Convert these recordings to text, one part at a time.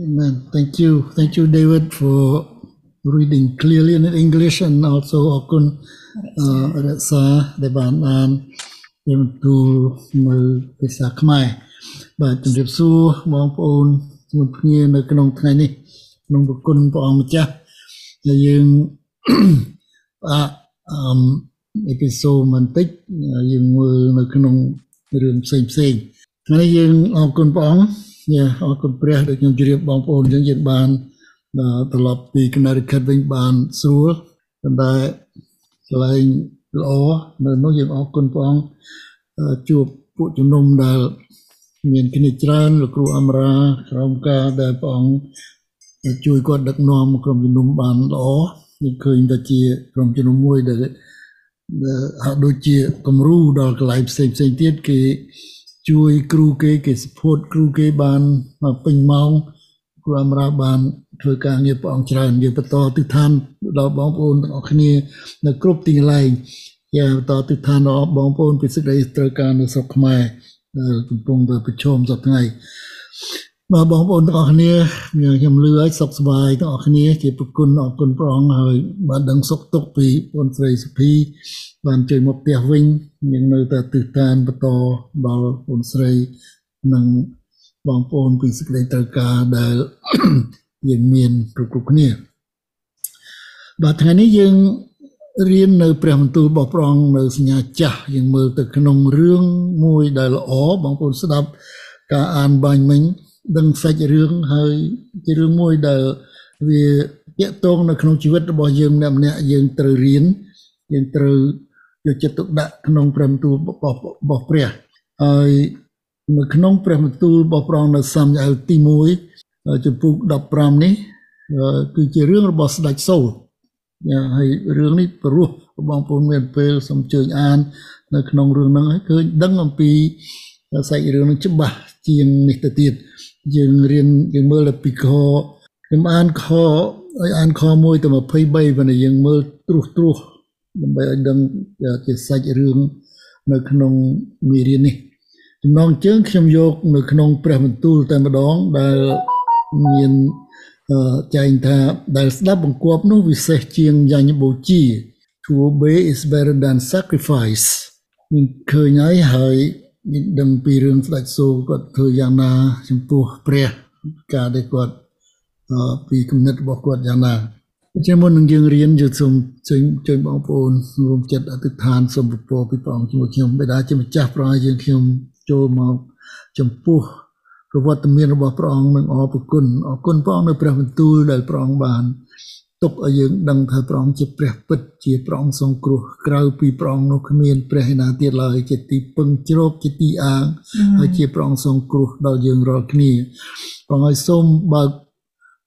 Amen. Thank you. Thank you, David, for reading clearly in English and also អរគុណអឺរក្សាដែលបានអានជំទូលមើលភាសាខ្មែរបាទជំរាបសួរបងប្អូនជំនុំគ្នានៅក្នុងថ្ងៃនេះ ក្នុងប្រគុណព្រះអង្គម្ចាស់ដែលយើងអាអមអេពីសូតបន្តិចយើងមើលនៅក្នុងរឿងផ្សេងផ្សេងថ្ងៃនេះយើងអរគុណព្រះអង្គយ៉ាអរគុណព្រះដែលខ្ញុំជម្រាបបងប្អូនយើងយើងបានត្រឡប់ពី Connecticut វិញបានស្រួលប៉ុន្តែកន្លែងល្អនៅនោះយើងអរគុណព្រះអង្គជួបពួកជំនុំដែលមានគ្នាច្រើនលោកគ្រូអមរាក្រមការដែលព្រះអង្គ ជួយគាត់ដឹកនាំក្រុមជំនុំបានល្អយើងឃើញថាជាក្រុមជំនុំមួយដែលហាក់ដូចជាគំរូដល់កន្លែងផ្សេងផ្សេងទៀតគេជួយគ្រូគេគេ support គ្រូគេបានពេញម៉ោងគ្រូអមរាបានធ្វើការងារព្រះអង្គច្រើនយើងបន្តទិដ្ឋានដល់បងប្អូនទាំងអស់គ្នា នៅគ្រប់ទីកន្លែងយ៉ាងបន្តទិដ្ឋានដល់បងប្អូនពិសេសដែលត្រូវការនៅស្រុកខ្មែរដែលកំពុងតែប្រឈមសប្តាហ៍ បាទបងប្អូនទាំងអស់គ្នាខ្ញុំលឺឲ្យសុខសប្បាយទាំងអស់គ្នាជាប្រគុណអរគុណព្រះអង្គហើយបានដឹងសុខទុក្ខពីបងស្រីសុភីបានជួយមកផ្ទះវិញយើងនៅតែទិដ្ឋានបន្តដល់បងស្រីនិងបងប្អូនពីសេចក្តីត្រូវការដែលយើងមានគ្រប់គ្រប់គ្នាបាទថ្ងៃនេះយើងរៀននៅព្រះបន្ទូលរបស់ព្រះអង្គនៅសញ្ញាចាស់យើងមើលទៅក្នុងរឿងមួយដែលល្អបងប្អូនស្ដាប់ការអានបាញ់មិញ ដឹងសាច់រឿងហើយជារឿងមួយដែលវាតាក់ទងនៅក្នុងជីវិតរបស់យើងម្នាក់ម្នាក់យើងត្រូវរៀនយើងត្រូវយកចិត្តទុកដាក់ក្នុងព្រះបន្ទូលរបស់ព្រះហើយនៅក្នុងព្រះបន្ទូលរបស់ព្រះនៅសាមយ៉ាអែលទី1ចំពុក15នេះគឺជារឿងរបស់ស្ដេចសូលហើយរឿងនេះព្រោះបងប្អូនមានពេលសូមជើញអាន នៅក្នុងរឿងហ្នឹងហើយឃើញដឹងអំពីសាច់រឿងនឹងច្បាស់ជាងនេះទៅទៀត យើងរៀនយើងមើលពីខខ្ញុំអានខឲ្យអានខ1ទៅ23ប៉ុន្តែយើងមើលត្រួសត្រាសដើម្បីឲ្យដឹងជាសាច់រឿងនៅក្នុងមេរៀននេះចំណងជើងខ្ញុំយកនៅក្នុងព្រះបន្ទូលតែម្ដងដែលមានចែងថាដែលស្ដាប់បង្គាប់នោះវិសេសជាងយ៉ាញ់បូជា to obey is better than sacrifice មានឃើញហើយហើយ មានដឹងពីរឿងស្ដេចសូគាត់ធ្វើយ៉ាងណា ចំពោះព្រះការដែលគាត់ពីគំនិតរបស់គាត់យ៉ាងណាជាមុននឹងយើងរៀនយើងសូមជួយជួយបងប្អូនរួមចិត្តអធិដ្ឋានសូមពរពីព្រះអង្គជាមួយខ្ញុំបិតាជាម្ចាស់ប្រោយយើងខ្ញុំចូលមកចំពោះប្រវត្តិមានរបស់ព្រះអង្គនឹងអរគុណអរគុណព្រះអង្គនៅព្រះបន្ទូលដែលព្រះអង្គបាន ទុកឲ្យយើងដឹងថាព្រះអង្គជាព្រះពិតជាព្រះអង្គសង្គ្រោះក្រៅពីព្រះអង្គនោះគ្មានព្រះឯណាទៀតឡើយជាទីពឹងជ្រកជាទីអាងហើយជាព្រះអង្គសង្គ្រោះដល់យើងរាល់គ្នាព្រះអង្គឲ្យសូមបើក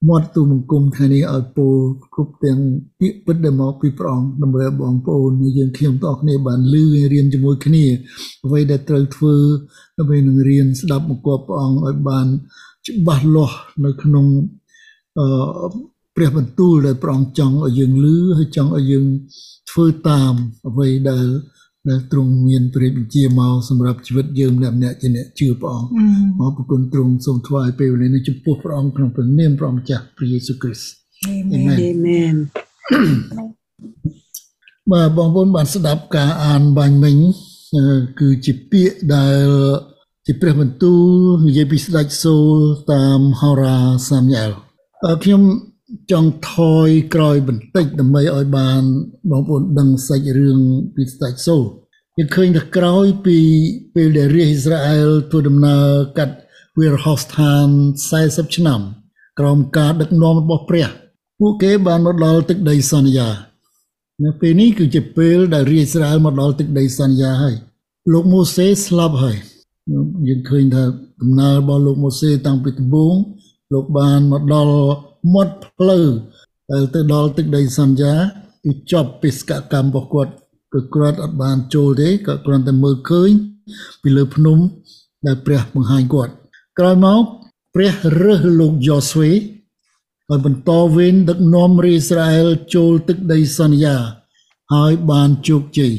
មាត់ទូបង្គំថ្ងៃនេះឲ្យពោលគ្រប់ទាំងពាក្យពិតដែលមកពីព្រះអង្គដើម្បីបងប្អូនយើងខ្ញុំទាំងអស់គ្នាបានលឺរៀនជាមួយគ្នាអ្វីដែលត្រូវធ្វើដើម្បីនឹងរៀនស្ដាប់មកព្រះអង្គឲ្យបានច្បាស់លាស់នៅក្នុងអឺ ព្រះបន្ទូលដែលព្រះអង្គចង់ឲ្យយើងលឺហើយចង់ឲ្យយើងធ្វើតាមអ្វីដែលដែលទ្រង់មានព្រះបញ្ជាមកសម្រាប់ជីវិតយើងម្នាក់ម្នាក់ជាអ្នកជឿព្រះអង្គមកប្រគុណទ្រង់សូមថ្វាយពេលវេលានេះចំពោះព្រះអង្គក្នុងព្រះនាមព្រះម្ចាស់ព្រះយេស៊ូវគ្រីស្ទអាមែនអាមែនបាទបងប្អូនបានស្ដាប់ការអានបាញ់មិញគឺជាពាក្យដែលជាព្រះបន្ទូលនិយាយពីស្ដេចសូលតាមហោរាសាមយ៉ាល់ខ្ញុំ ចង់ថយក្រោយបន្តិចដើម្បីឲ្យបានបងប្អូនដឹងសាច់រឿងពីស្ដេចសូលយើងឃើញថាក្រោយពីពេលដែលរាជអ៊ីស្រាអែលធ្វើដំណើរកាត់វាលហោស្ថាន40ឆ្នាំ ក្រោមការដឹកនាំរបស់ព្រះ ពួកគេបានមកដល់ទឹកដីសន្យានៅពេលនេះគឺជាពេលដែលរាជអ៊ីស្រាអែលមកដល់ទឹកដីសន្យាហើយលោកម៉ូសេស្លាប់ហើយយើងឃើញថាដំណើររបស់លោកម៉ូសេតាំងពីដំបូងលោកបានមកដល់ មាត់ផ្លូវដែលទៅដល់ទឹកដីសន្យាគឺចប់បេសកកម្មរបស់គាត់គឺគាត់អត់បានចូលទេក៏គ្រាន់តែមើលឃើញពីលើភ្នំដែលព្រះបង្ហាញគាត់ក្រោយមកព្រះរើសលោកយ៉ូស្វេហើយបន្តវេនដឹកនាំរាជអ៊ីស្រាអែលចូលទឹកដីសន្យាហើយបានជោគជ័យ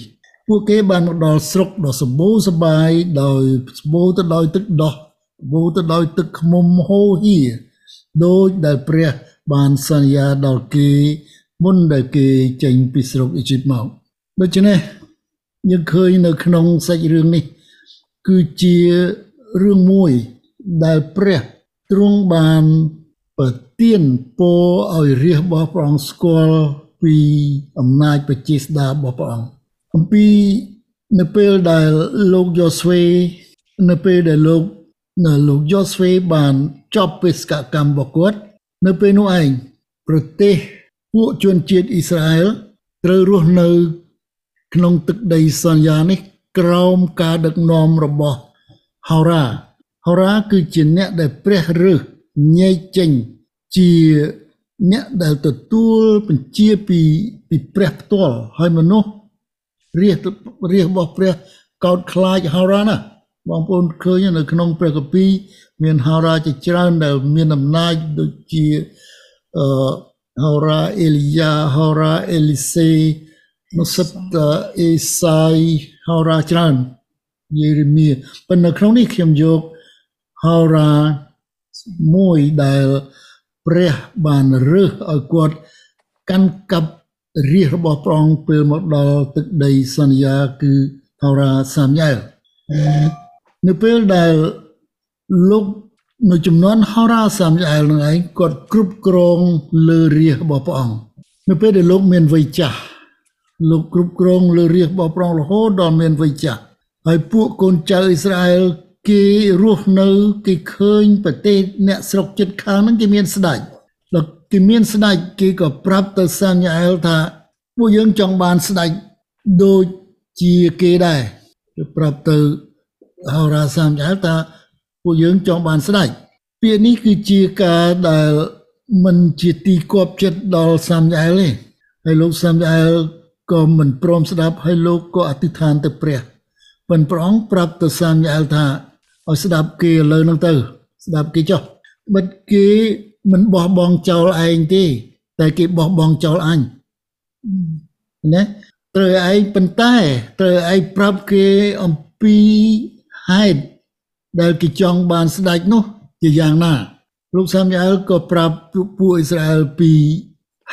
ពួកគេបានមកដល់ស្រុកដ៏សម្បូរសប្បាយដោយសម្បូរទៅដោយទឹកដោះសម្បូរទៅដោយទឹកឃ្មុំហូរហៀ ដោយដែលព្រះបានសន្យាដល់គេមុនដែលគេចេញពីស្រុកអ៊ីជីបមកដូច្នេះយើងឃើញនៅក្នុងសាច់រឿងនេះ គឺជារឿងមួយដែលព្រះទ្រង់បានប្រទានពរឲ្យរាជរបស់ព្រះអង្គស្គាល់ពីអំណាចប្រជាស្ដាររបស់ព្រះអង្គអំពីនៅពេលដែលលោកយ៉ូស្វេនៅពេលដែលលោក នៅលោកយ៉ូស្វេបានចប់បេសកកម្មរបស់គាត់នៅពេលនោះឯងប្រទេសពួកជនជាតិអ៊ីស្រាអែលត្រូវរស់នៅ ក្នុងទឹកដីសន្យានេះ ក្រោមការដឹកនាំរបស់ហោរាហោរាគឺជាអ្នកដែលព្រះរើសញែកចេញជាអ្នកដែលទទួលបញ្ជាពីពីព្រះផ្ទាល់ហើយមនុស្សរាជរាជរបស់ព្រះកោតខ្លាចហោរាណា បងប្អូនឃើញនៅក្នុងព្រះគម្ពីរមានហោរាជាច្រើនដែលមានអំណាចដូចជាអឺហោរាអេលីយ៉ាហោរាអេលីសេនុសិតអេសាយហោរាច្រើនយេរេមៀប៉ុន្តែក្នុងនេះខ្ញុំយកហោរាមួយដែលព្រះបានរើសឲ្យគាត់កាន់កាប់រាជរបស់ព្រះអង្គពេលមកដល់ទឹកដីសន្យាគឺហោរាសាមយ៉ែល នៅពេលដែលលោកនៅចំនួនហោរាសាមយ៉ែលនឹងឯងគាត់គ្រប់គ្រងលើរាជរបស់ព្រះអង្គនៅពេលដែលលោកមានវ័យចាស់លោកគ្រប់គ្រងលើរាជរបស់ព្រះអង្គរហូតដល់មានវ័យចាស់ហើយពួកកូនចៅអ៊ីស្រាអែលគេរស់នៅគេឃើញប្រទេសអ្នកស្រុកជិតខាងហ្នឹងគេមានស្ដេចដល់គេមានស្ដេចគេក៏ប្រាប់ទៅសាញ់អែលថាពួកយើងចង់បានស្ដេចដូចជាគេដែរគេប្រាប់ទៅ ហោរាសាមអែលថាពួកយើងចង់បានស្ដេចពាក្យនេះគឺជាការដែលមិនជាទីគប់ចិត្តដល់សាមអែលទេហើយលោកសាមអែលក៏មិនព្រមស្ដាប់ហើយលោកក៏អធិដ្ឋានទៅព្រះប៉ុន្តែព្រះអង្គប្រាប់ទៅសាមយ៉ាអែលថាឲ្យស្ដាប់គេឥឡូវហ្នឹងទៅ ស្ដាប់គេចុះបិទគេមិនបោះបង់ចោលឯងទេ តែគេបោះបង់ចោលអញណាត្រូវឯងប៉ុន្តែត្រូវឯងប្រាប់គេអំពី ហេតុដែលគេចង់បានស្ដេចនោះជាយ៉ាងណាលោកសាមយ៉ាអែលក៏ប្រាប់ពួកអ៊ីស្រាអែលពី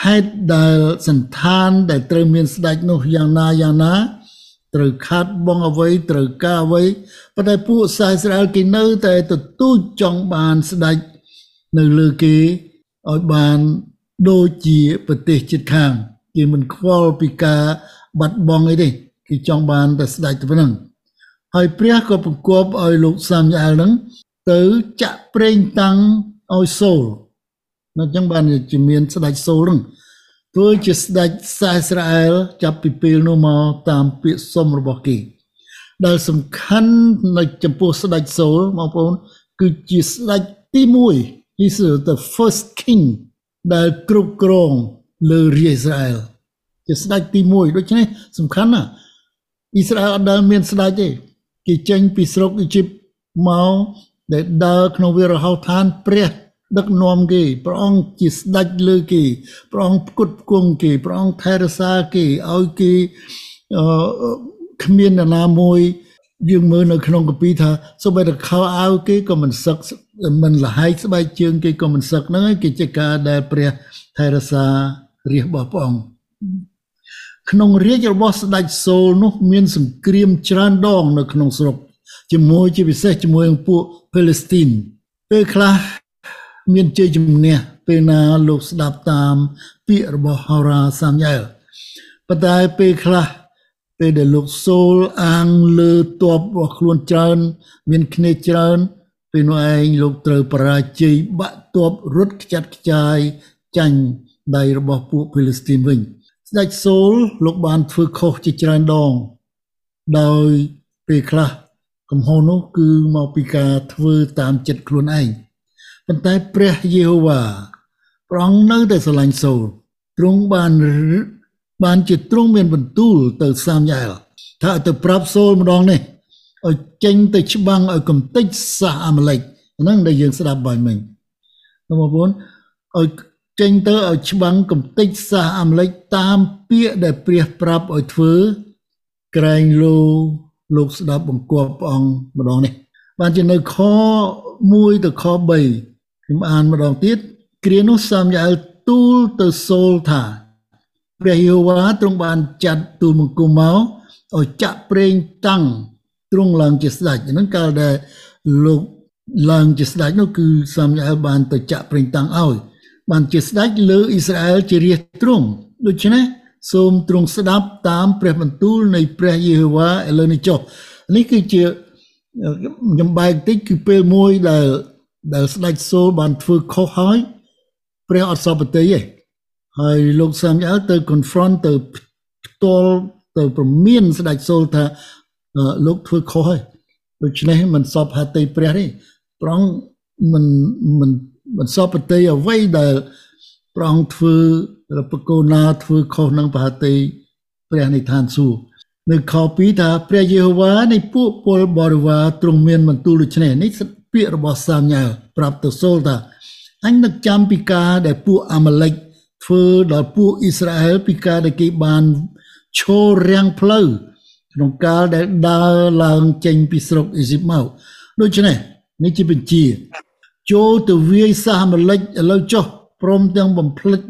ហេតុដែលសន្តានដែលត្រូវមានស្ដេចនោះយ៉ាងណាយ៉ាងណាត្រូវខាត់បងអ្វីត្រូវការអ្វីប៉ុន្តែពួកសាសអ៊ីស្រាអែលគេនៅតែទទូចចង់បានស្ដេចនៅលើគេឲ្យបានដូចជាប្រទេសជិតខាងគេមិនខ្វល់ពីការបាត់បង់អីទេគេចង់បានតែស្ដេចតែប៉ុណ្្នឹង ហើយព្រះក៏បង្គាប់ឲ្យលោកសាមយ៉ាអែលនឹងទៅចាក់ប្រេងតាំងឲ្យសូលនៅចឹងបានជាមានស្ដេចសូលនឹងធ្វើជាស្ដេចសាអ៊ីស្រាអែលចាប់ពីពេលនោះមកតាមពាក្យសុំរបស់គេដែលសំខាន់នៅចំពោះស្ដេចសូលបងប្អូន គឺជាស្ដេចទី1 He's the first king ដែលគ្រប់គ្រងលើរាជអ៊ីស្រាអែលជាស្ដេចទី1ដូច្នេះសំខាន់ណាស់អ៊ីស្រាអែលអត់ដែលមានស្ដេចទេ គេចេញពីស្រុកអ៊ីជីបមកដែលដើរក្នុងវារហោឋានព្រះដឹកនាំគេព្រះអង្គជាស្ដេចលើគេព្រះអង្គផ្គត់ផ្គង់គេព្រះអង្គថែរក្សាគេឲ្យគេអឺគ្មាននរណាមួយយើងមើលនៅក្នុងកាពីថាសូម្បីតែខោអាវគេក៏មិនសឹកមិនលហែកស្បែកជើងគេក៏មិនសឹកហ្នឹងគេជាការដែលព្រះថែរក្សារាជរបស់ព្រះអង្គ ក្នុងរាជរបស់ស្ដេចសូលនោះមានសង្គ្រាមច្រើនដងនៅក្នុងស្រុកជាមួយជាពិសេសជាមួយនឹងពួកប៉ាឡេស្ទីនពេលខ្លះមានជ័យជំនះពេលណាលោកស្ដាប់តាម ពាក្យរបស់ហោរាសាមយ៉ែលប៉ុន្តែពេលខ្លះពេលដែលលោកសូលអាងលើតបរបស់ខ្លួនច្រើន មានគ្នាច្រើន ពេលនោះឯងលោកត្រូវបរាជ័យបាក់តបរត់ខ្ចាត់ខ្ចាយចាញ់ដៃរបស់ពួកភីលីស្ទីនវិញ ស្ដេចសូលលោកបានធ្វើខុសជាច្រើនដង ដោយពេលខ្លះកំហុសនោះគឺមកពីការធ្វើតាមចិត្តខ្លួនឯងប៉ុន្តែព្រះយេហូវ៉ាព្រះអង្គនៅតែស្រឡាញ់សូលទ្រង់បានបានជាទ្រង់មានបន្ទូលទៅសាមយ៉ែលថាទៅប្រាប់សូលម្ដងនេះឲ្យចេញទៅច្បាំងឲ្យកំទេចសាសអាម៉ាឡេកហ្នឹងដែលយើងស្ដាប់បាយមិញបងប្អូនឲ្យ ចេញទៅឲ្យច្បាំងកំទេចសាសអាមេរិកតាមពាក្យដែលព្រះប្រាប់ឲ្យធ្វើក្រែងលោលោកស្ដាប់បង្គាប់ព្រះអង្គម្ដងនេះ បានជានៅខ1ទៅខ3ខ្ញុំអានម្ដងទៀតគ្រានោះសាមយ៉ាអែលទូលទៅសូលថាព្រះយេហូវ៉ាទ្រង់បានចាត់ទូលបង្គំមកឲ្យចាក់ប្រេងតាំងទ្រង់ឡើងជាស្ដេចហ្នឹងកាលដែលលោកឡើងជាស្ដេចនោះគឺសាមយ៉ាអែលបានទៅចាក់ប្រេងតាំងឲ្យ បានជាស្ដេចលើអ៊ីស្រាអែលជារាជទ្រង់ដូច្នេះសូមទ្រង់ស្ដាប់តាមព្រះបន្ទូលនៃព្រះយេហូវ៉ាឥឡូវនេះចុះនេះគឺជាខ្ញុំបែកតិចគឺពេលមួយដែលដែលស្ដេចសូលបានធ្វើខុសហើយព្រះអត់សពតិទេហើយលោកសាមយ៉ាល់ទៅ confront ទៅផ្ទាល់ទៅប្រមានស្ដេចសូលថាលោកធ្វើខុសហើយដូច្នេះមិនសពហតិព្រះទេប្រងមិនមិន មិនសពតិអ្វីដែលប្រងធ្វើរបកូណាធ្វើខុសនឹងបហតិព្រះនិឋានសួគ៌នៅខ2ថាព្រះយេហូវ៉ានៃពួកពលបរិវារទ្រង់មានបន្ទូលដូច្នេះនេះពាក្យរបស់សាមញ៉ាល់ប្រាប់ទៅសូលថាអញនឹកចាំពីការដែលពួកអាម៉ាឡិកធ្វើដល់ពួកអ៊ីស្រាអែលពីការដែលគេបានឈររាំងផ្លូវក្នុងកាលដែលដើរឡើងចេញពីស្រុកអេស៊ីបមកដូច្នេះនេះជាបញ្ជា ចូលទៅវាយសាសអាម៉ាឡិកឥឡូវចុះព្រមទាំងបំភ្លេច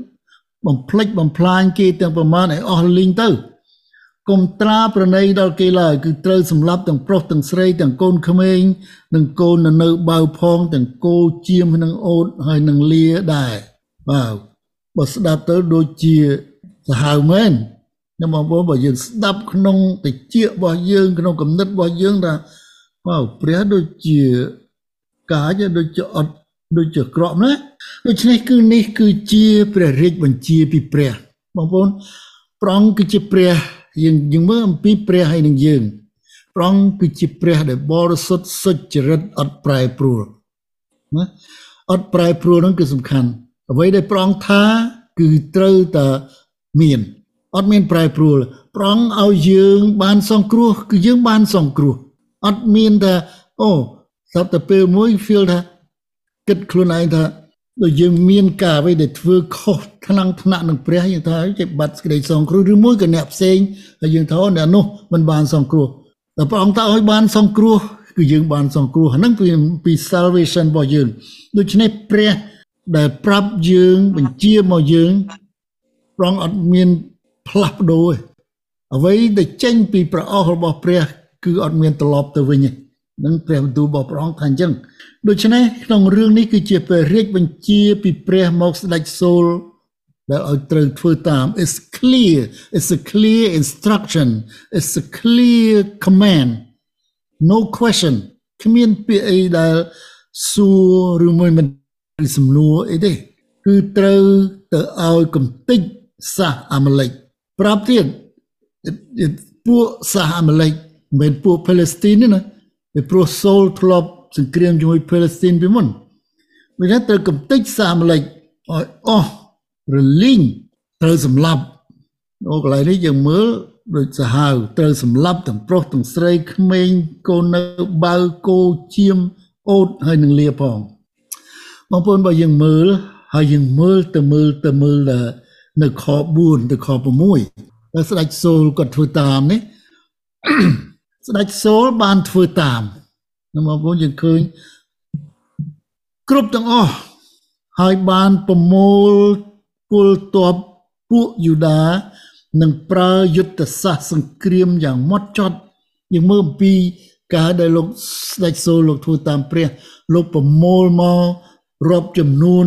បំភ្លេចបំផ្លាញគេទាំងប្រមាណឲ្យអស់លីងទៅកុំត្រាប្រណីដល់គេឡើយគឺត្រូវសម្លាប់ទាំងប្រុសទាំងស្រីទាំងកូនក្មេងនិងកូននៅនៅបៅផងទាំងគោជៀមនិងអូតហើយនឹងលាដែរបាទបើស្ដាប់ទៅដូចជាសាហាវមែនខ្ញុំបងប្អូនបើយើងស្ដាប់ក្នុងតិចរបស់យើងក្នុងគំនិតរបស់យើងថាបាទព្រះដូចជា កាយដូចជាអត់ដូចជាក្រក់ណាដូច្នេះគឺនេះគឺជាព្រះរាជបញ្ជាពីព្រះបងប្អូនប្រងគឺជាព្រះយើងយើងមើលអំពីព្រះហើយនឹងយើងព្រះអង្គគឺជាព្រះដែលបរិសុទ្ធសុចរិតអត់ប្រែប្រួលណាអត់ប្រែប្រួលហ្នឹងគឺសំខាន់អ្វីដែលព្រះអង្គថាគឺត្រូវតែមានអត់មានប្រែប្រួលព្រះអង្គឲ្យយើងបានសង្គ្រោះគឺយើងបានសង្គ្រោះអត់មានថាអូ ស្រាប់តែពេលមួយ feel ថាគិតខ្លួនឯងថាដូចយើងមានការអ្វីដែលធ្វើខុសថ្នាំងថ្នាក់នឹងព្រះយើងថាជាបាត់សេចក្តីសង្គ្រោះឬមួយក៏អ្នកផ្សេងហើយយើងថាអ្នកនោះមិនបានសង្គ្រោះតែព្រះអង្គថាឲ្យបានសង្គ្រោះគឺយើងបានសង្គ្រោះហ្នឹងគឺពី salvation របស់យើងដូច្នេះព្រះដែលប្រាប់យើងបញ្ជាមកយើងព្រះអង្គអត់មានផ្លាស់ប្ដូរទេអ្វីដែលចេញពីប្រអស់របស់ព្រះ គឺអត់មានត្រឡប់ទៅវិញទេ នឹងព្រះបន្ទូលរបស់ព្រះអង្គថាអញ្ចឹងដូច្នេះក្នុងរឿងនេះគឺជាព្រះរាជបញ្ជាពីព្រះមកស្ដេចសូលដែលឲ្យត្រូវធ្វើតាម is clear it's a clear instruction it's a clear command no question គ្មានពាក្យអីដែលសួរឬមួយមិនសំណួរអីទេគឺត្រូវទៅឲ្យកំតិចសាសអាម៉ាឡិកប្រាប់ទៀតពួកសាសអាម៉ាឡិកមិនពួកប៉ាឡេស្ទីនទេណា ពីព្រោះសូលធ្លាប់សង្គ្រាមជាមួយប៉ាឡេស្ទីនពីមុនវាថាត្រូវកំទេចសាមឡិកឲ្យអស់រលីងត្រូវសម្លាប់អូកន្លែងនេះយើងមើលដូចសាហាវត្រូវសម្លាប់ទាំងប្រុសទាំងស្រីក្មេងកូននៅបៅគោជៀមអូតហើយនឹងលាផងបងប្អូនបើយើងមើលហើយយើងមើលទៅមើលទៅមើលនៅខ4ទៅខ6តែស្ដេចសូលគាត់ធ្វើតាមនេះ ស្ដេចសូលបានធ្វើតាមនៅបងប្អូនយើងឃើញគ្រប់ទាំងអស់ហើយបានប្រមូលពលតបពួកយូដានឹងប្រើយុទ្ធសាស្ត្រសង្គ្រាមយ៉ាងម៉ត់ចត់យើងមើលអំពីការដែលលោកស្ដេចសូលលោកធ្វើតាមព្រះលោកប្រមូលមករាប់ចំនួន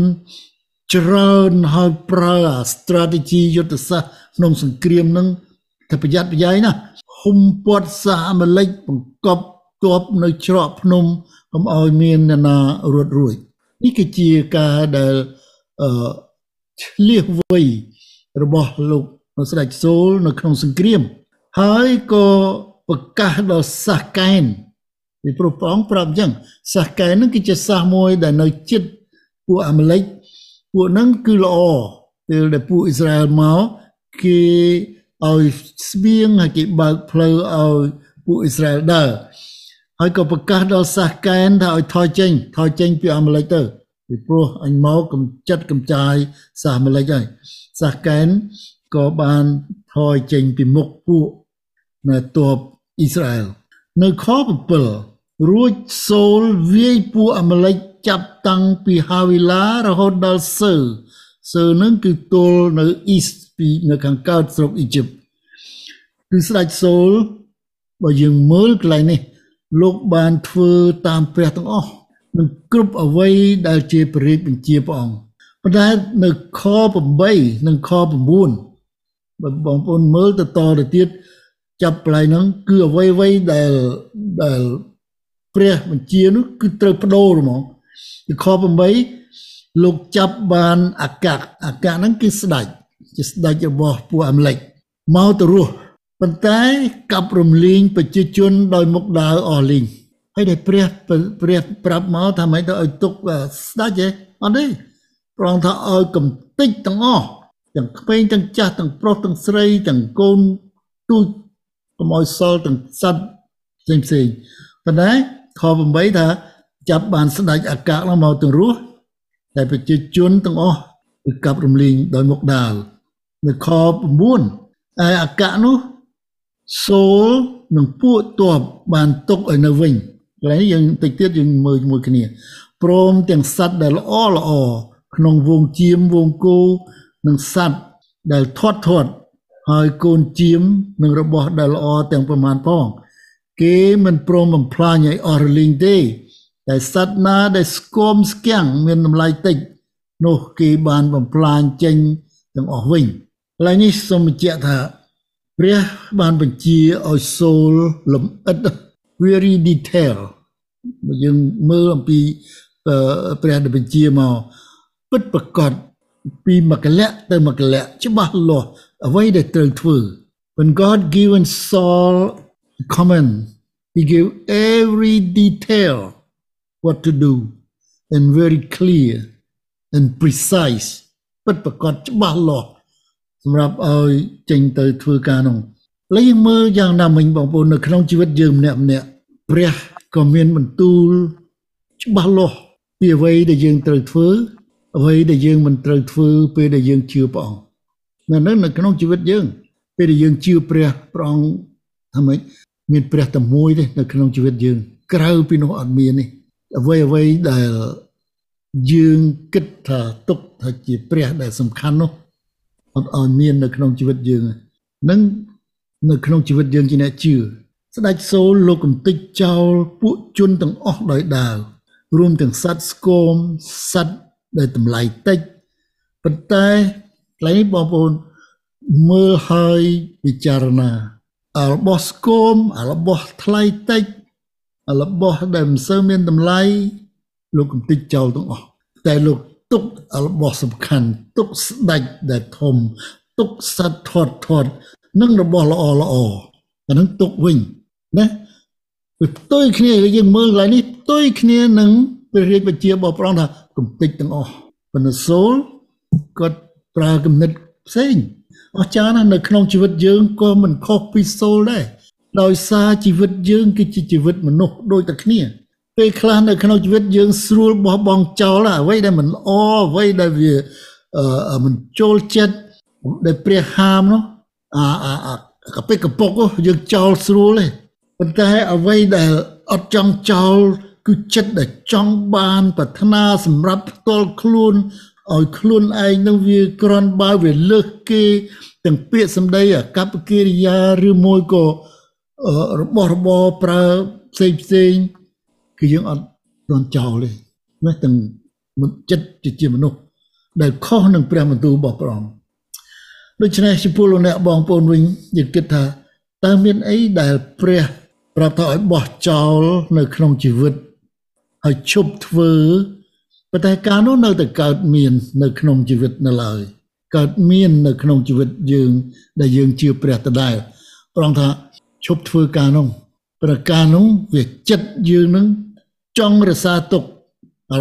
ច្រើនហើយប្រើ strategy យុទ្ធសាស្ត្រក្នុងសង្គ្រាមនឹងតែប្រយ័ត្នប្រយែងណា ហុំព័ទ្ធសាអាមេរិកបង្កប់ទ័ពនៅច្រកភ្នំកុំឲ្យមានអ្នកណារត់រួចនេះគឺជាការដែលអឺឆ្លៀសវៃរបស់លោកស្ដេចសូលនៅក្នុងសង្គ្រាម ហើយក៏ប្រកាសដល់សាសកែនពីព្រោះព្រះអង្គប្រាប់អញ្ចឹងសាសកែននឹងគឺជាសាសមួយដែលនៅជិតពួកអាមេរិកពួកហ្នឹងគឺល្អពេលដែលពួកអ៊ីស្រាអែលមកគេ ឲ្យស្បៀងហើយគេបើកផ្លូវឲ្យពួកអ៊ីស្រាអែលដើរហើយក៏ប្រកាសដល់សាសកែនថាឲ្យថយចេញថយចេញពីអាមេរិកទៅពីព្រោះអញមកកំចាត់កំចាយសាសម្លេចហើយសាសកែនក៏បានថយចេញពីមុខពួកនៅទ័ពអ៊ីស្រាអែលនៅខ7រួចសូលវាយពួកអាម៉ាឡិកចាប់តាំងពីហាវីឡារហូតដល់សើសើនឹងគឺទល់នៅអ៊ីស្ត ពីនៅខាងកើតស្រុកអ៊ីជីបគឺស្ដេចសូលបើយើងមើលកន្លែងនេះ លោកបានធ្វើតាមព្រះទាំងអស់នឹងគ្រប់អ្វីដែលជាព្រះរាជបញ្ជាព្រះអង្គប៉ុន្តែនៅខ8និងខ9បើបងប្អូនមើលទៅតទៅទៀតចាប់ផ្លែហ្នឹងគឺអ្វីអ្វីដែលដែលព្រះបញ្ជានោះគឺត្រូវបដូរហ្មងពីខ8លោកចាប់បានអាកាសអាកាសហ្នឹងគឺស្ដេច ជាស្ដេចរបស់ពួកអាមេរិកមកទៅរស់ប៉ុន្តែកាប់រំលែងប្រជាជនដោយមុខដើរអស់លីងហើយដែលព្រះព្រះប្រាប់មកថាមិនទៅឲ្យទុកស្ដេចទេអត់ទេប្រងថាឲ្យកំតិចទាំងអស់ទាំងក្មេងទាំងចាស់ទាំងប្រុសទាំងស្រីទាំងកូនទូចកុំឲ្យសល់ទាំងសត្វផ្សេងផ្សេងប៉ុន្តែខ8ថាចាប់បានស្ដេចអាកាសមកទាំងរស់តែប្រជាជនទាំងអស់គឺកាប់រំលែងដោយមុខដាវ នៅខ9ឯអាកាសនោះសូលនិងពួកទ័ពបានຕົកឲ្យនៅវិញកន្លែងយើងតិចទៀតយើងមើលជាមួយគ្នាព្រមទាំងសត្វដែលល្អល្អក្នុងវងជៀមវងគោនិងសត្វដែលធាត់ធាត់ហើយកូនជៀមនិងរបស់ដែលល្អទាំងប្រមាណផងគេមិនព្រមបំផ្លាញឲ្យអស់រលីងទេតែសត្វណាដែលស្គមស្គាំងមានតម្លៃតិចនោះគេបានបំផ្លាញចេញទាំងអស់វិញ កន្លែងនេះសូមបញ្ជាក់ថាព្រះបានបញ្ជាឲ្យសូលលំអិត very detail បើយើងមើលអំពីព្រះដែលបញ្ជាមកពិតប្រកបពីមកលៈទៅមកលៈច្បាស់លាស់អ្វីដែលត្រូវធ្វើ when god given saul command he gave every detail what to do and very clear and precise ពិតប្រកបច្បាស់លាស់ សម្រាប់ឲ្យចេញទៅធ្វើការនោះឡើយយើងមើលយ៉ាងណាមិញបងប្អូននៅក្នុងជីវិតយើងម្នាក់ម្នាក់ព្រះក៏មានបន្ទូលច្បាស់លាស់ពីអ្វីដែលយើងត្រូវធ្វើអ្វីដែលយើងមិនត្រូវធ្វើពេលដែលយើងជឿព្រះអង្គនៅនៅនៅក្នុងជីវិតយើង ពេលដែលយើងជឿព្រះព្រះអង្គថាម៉េចមានព្រះតែមួយទេនៅក្នុងជីវិតយើង ក្រៅពីនោះអត់មានទេអ្វីអ្វីដែលយើងគិតថាទុកថាជាព្រះដែលសំខាន់នោះអ ត់ឲ្យមាននៅក្នុងជីវិតយើងនឹងនៅក្នុងជីវិតយើងជាអ្នកជឿស្ដេចសូលលោកកំតិចចោលពួកជនទាំងអស់ដោយដាវរួមទាំងសត្វស្គមសត្វដែលតម្លៃតិចប៉ុន្តែកន្លែងបងប្អូនមើលហើយពិចារណារបស់ស្គមរបស់ថ្លៃតិចរបស់ដែលមិនសូវមានតម្លៃលោកកំតិចចោលទាំងអស់តែលោក ទុករបស់សំខាន់ទុកស្ដេចដែលធំទុកសត្វធាត់ធាត់និងរបស់ល្អល្អអានឹងទុកវិញណាវាផ្ទុយគ្នាយើងមើលកន្លែងនេះផ្ទុយគ្នានឹងព្រះរាជបញ្ជារបស់ព្រះអង្គថាកំតិចទាំងអស់ប៉ុន្តែសូលគាត់ប្រើគំនិតផ្សេងអស្ចារ្យណាស់នៅក្នុងជីវិតយើងក៏មិនខុសពីសូលដែរដោយសារជីវិតយើងគឺជាជីវិតមនុស្សដូចតែគ្នា ពេលខ្លះនៅក្នុងជីវិតយើងស្រួលបោះបង់ចោលអ្វីដែលមិនល្អអ្វីដែលវាមិនចូលចិត្តដែលព្រះហាមនោះអាអាកពិកកពុកយើងចោលស្រួលទេប៉ុន្តែអ្វីដែលអត់ចង់ចោលគឺចិត្តដែលចង់បាន ប្រាថ្នាសម្រាប់ផ្ទាល់ខ្លួនឲ្យខ្លួនឯងនឹងវាក្រន់បើវាលើសគេទាំងពាក្យសម្ដីអកប្បកិរិយាឬមួយក៏របស់របរប្រើផ្សេងផ្សេង គឺយើងអត់ទាន់ចោលទេណាទាំងចិត្តជាមនុស្សដែលខុសនឹងព្រះបន្ទូលរបស់ព្រះអង្គដូច្នេះចំពោះលោកអ្នកបងប្អូនវិញយើងគិតថាតើមានអីដែលព្រះប្រាប់ថាឲ្យបោះចោលនៅក្នុងជីវិតឲ្យឈប់ធ្វើប៉ុន្តែការនោះនៅតែកើតមាននៅក្នុងជីវិតនៅឡើយកើតមាននៅក្នុងជីវិតយើង ដែលយើងជឿព្រះដដែលប្រងថាឈប់ធ្វើការនោះប្រការនោះវាចិត្តយើងនឹង ចង់រសាទុក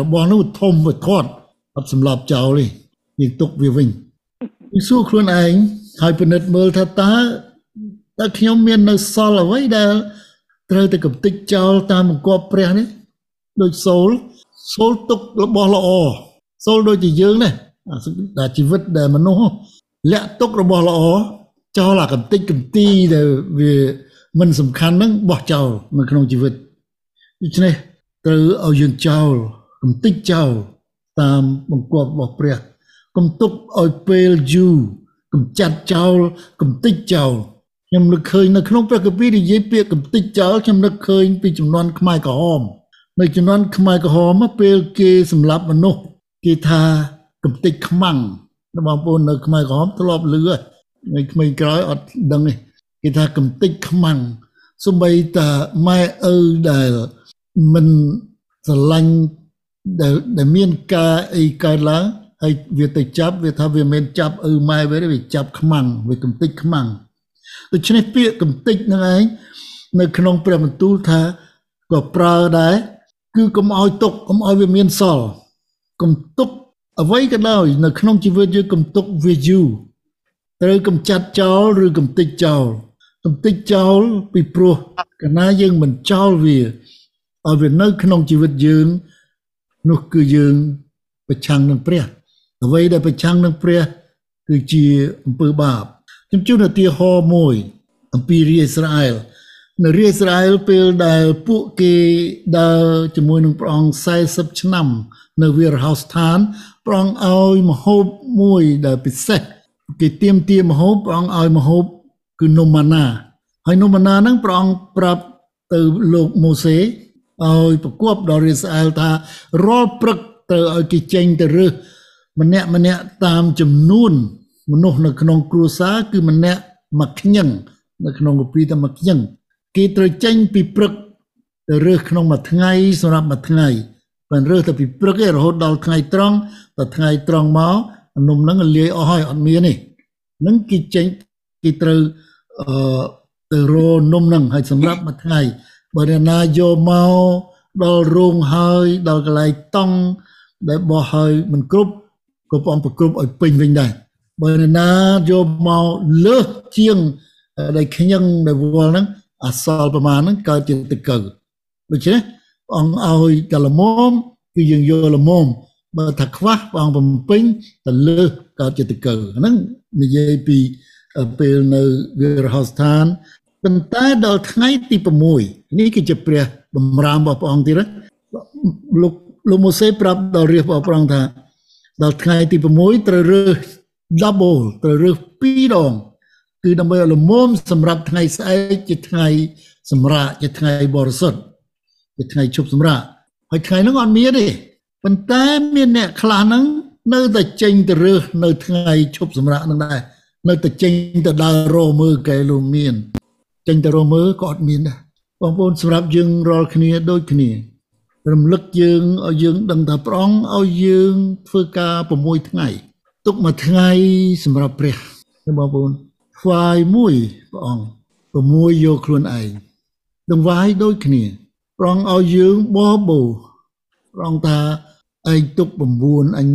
របស់នោះធំវាធាត់អត់សម្លាប់ចោលទេយើងទុកវាវិញយើងសួរខ្លួនឯងហើយពិនិត្យមើលថាតើតើខ្ញុំមាននៅសល់អ្វីដែលត្រូវតែកំតិចចោលតាមបង្គាប់ព្រះនេះដូចសូលសូលទុករបស់ល្អសូលដូចជាយើងដែរអាដែលជីវិតដែលមនុស្សលាក់ទុករបស់ល្អចោលអាកំតិចកំទីដែលវាមិនសំខាន់ហ្នឹងបោះចោលនៅក្នុងជីវិតដូច្នេះ ត្រូវឲ្យយើងចោលកំតិចចោលតាមបង្គាប់របស់ព្រះកុំទុកឲ្យពេលយូរកំចាត់ចោលកំតិចចោលខ្ញុំនឹកឃើញនៅក្នុងព្រះគម្ពីរនិយាយពាក្យកំតិចចោលខ្ញុំនឹកឃើញពីចំនួនខ្មែរក្រហមនៅចំនួនខ្មែរក្រហមពេលគេសម្លាប់មនុស្សគេថាកំតិចខ្មាំងបងប្អូននៅខ្មែរក្រហមធ្លាប់លឺហើយក្មេងក្រោយអត់ដឹងទេគេថាកំតិចខ្មាំងសំបីតាម៉ែឪដែល មិនស្រឡាញ់ដែលដែលមានការអីកើតឡើងហើយវាទៅចាប់វាថាវាមិនចាប់ឪម៉ែវាវាចាប់ខ្មាំងវាកំតិចខ្មាំងដូច្នេះពាក្យកំតិចហ្នឹងឯងនៅក្នុងព្រះបន្ទូលថាក៏ប្រើដែរគឺកុំឲ្យទុកកុំឲ្យវាមានសល់កុំទុកអ្វីក៏ដោយនៅក្នុងជីវិតយើងកុំទុកវាយូរត្រូវកំចាត់ចោលឬកំតិចចោលកំតិចចោលពីព្រោះកាលណាយើងមិនចោលវា ឲ្យវានៅក្នុងជីវិតយើង នោះគឺយើងប្រឆាំងនឹងព្រះអ្វីដែលប្រឆាំងនឹងព្រះ គឺជាអំពើបាបខ្ញុំជូនឧទាហរណ៍មួយអំពីរាជអ៊ីស្រាអែលនៅរាជអ៊ីស្រាអែលពេលដែលពួកគេដើរជាមួយនឹងព្រះអង្គ40ឆ្នាំ នៅវារហោស្ថានព្រះអង្គឲ្យមហូបមួយដែលពិសេសគេទៀមទាមហូបព្រះអង្គឲ្យមហូបគឺនំម៉ាណាហើយនំម៉ាណាហ្នឹងព្រះអង្គប្រាប់ទៅលោកម៉ូសេ ឲ្យប្រគប់ដល់រាជអ៊ីស្រាអែលថារាល់ព្រឹកត្រូវឲ្យគេចេញទៅរើសម្នាក់ម្នាក់តាមចំនួន មនុស្សនៅក្នុងគ្រួសារគឺម្នាក់មួយខ្ញឹងនៅក្នុងកពីតែមួយខ្ញឹងគេត្រូវចេញពីព្រឹកទៅរើសក្នុងមួយថ្ងៃសម្រាប់មួយថ្ងៃបានរើសតែពីព្រឹកឯរហូតដល់ថ្ងៃត្រង់ដល់ថ្ងៃត្រង់មកនំហ្នឹងលាយអស់ហើយអត់មានទេនឹងគេចេញគេត្រូវអឺទៅរនំហ្នឹងហើយសម្រាប់មួយថ្ងៃ បើអ្នកណាយកមកដល់រោងហើយដល់កន្លែងតង់ដែលបោះហើយមិនគ្រប់ក៏ព្រះអង្គប្រគ្រប់ឲ្យពេញវិញដែរបើអ្នកណាយកមកលើសជាងដែលខ្ញឹងដែលវល់ហ្នឹងអសល់ប្រមាណហ្នឹងកើតជាទឹកកើដូច្នេះព្រះអង្គឲ្យកលមមគឺយើងយកលមមបើថាខ្វះព្រះអង្គបំពេញទៅលើសកើតជាទឹកកើហ្នឹងនិយាយពីពេលនៅវិរហស្ថាន ប៉ុន្តែដល់ថ្ងៃទី6នេះគឺជាព្រះបំរាមរបស់ព្រះអង្គទៀតលោកលោកម៉ូសេប្រាប់ដល់រាជរបស់ព្រះអង្គថាដល់ថ្ងៃទី6ត្រូវរើស double ត្រូវរើស2ដងគឺដើម្បីឲ្យលមមសម្រាប់ថ្ងៃស្អែកជាថ្ងៃសម្រាប់ជាថ្ងៃបរិសុទ្ធជាថ្ងៃជប់សម្រាប់ហើយថ្ងៃហ្នឹងអត់មានទេប៉ុន្តែមានអ្នកខ្លះហ្នឹងនៅតែចេញទៅរើសនៅថ្ងៃជប់សម្រាប់ហ្នឹងដែរនៅតែចេញទៅដើររមើលកែលោកមាន ចេញទៅរមើលក៏អត់មានដែរបងប្អូនសម្រាប់យើងរាល់គ្នាដូចគ្នារំលឹកយើងឲ្យយើងដឹងថាព្រះអង្គឲ្យយើងធ្វើការ6ថ្ងៃ ទុកមួយថ្ងៃសម្រាប់ព្រះបងប្អូនថ្វាយមួយព្រះអង្គ6យកខ្លួនឯងដង្វាយដូចគ្នាព្រះអង្គឲ្យយើងបបោព្រះអង្គថាឯងទុក9អញ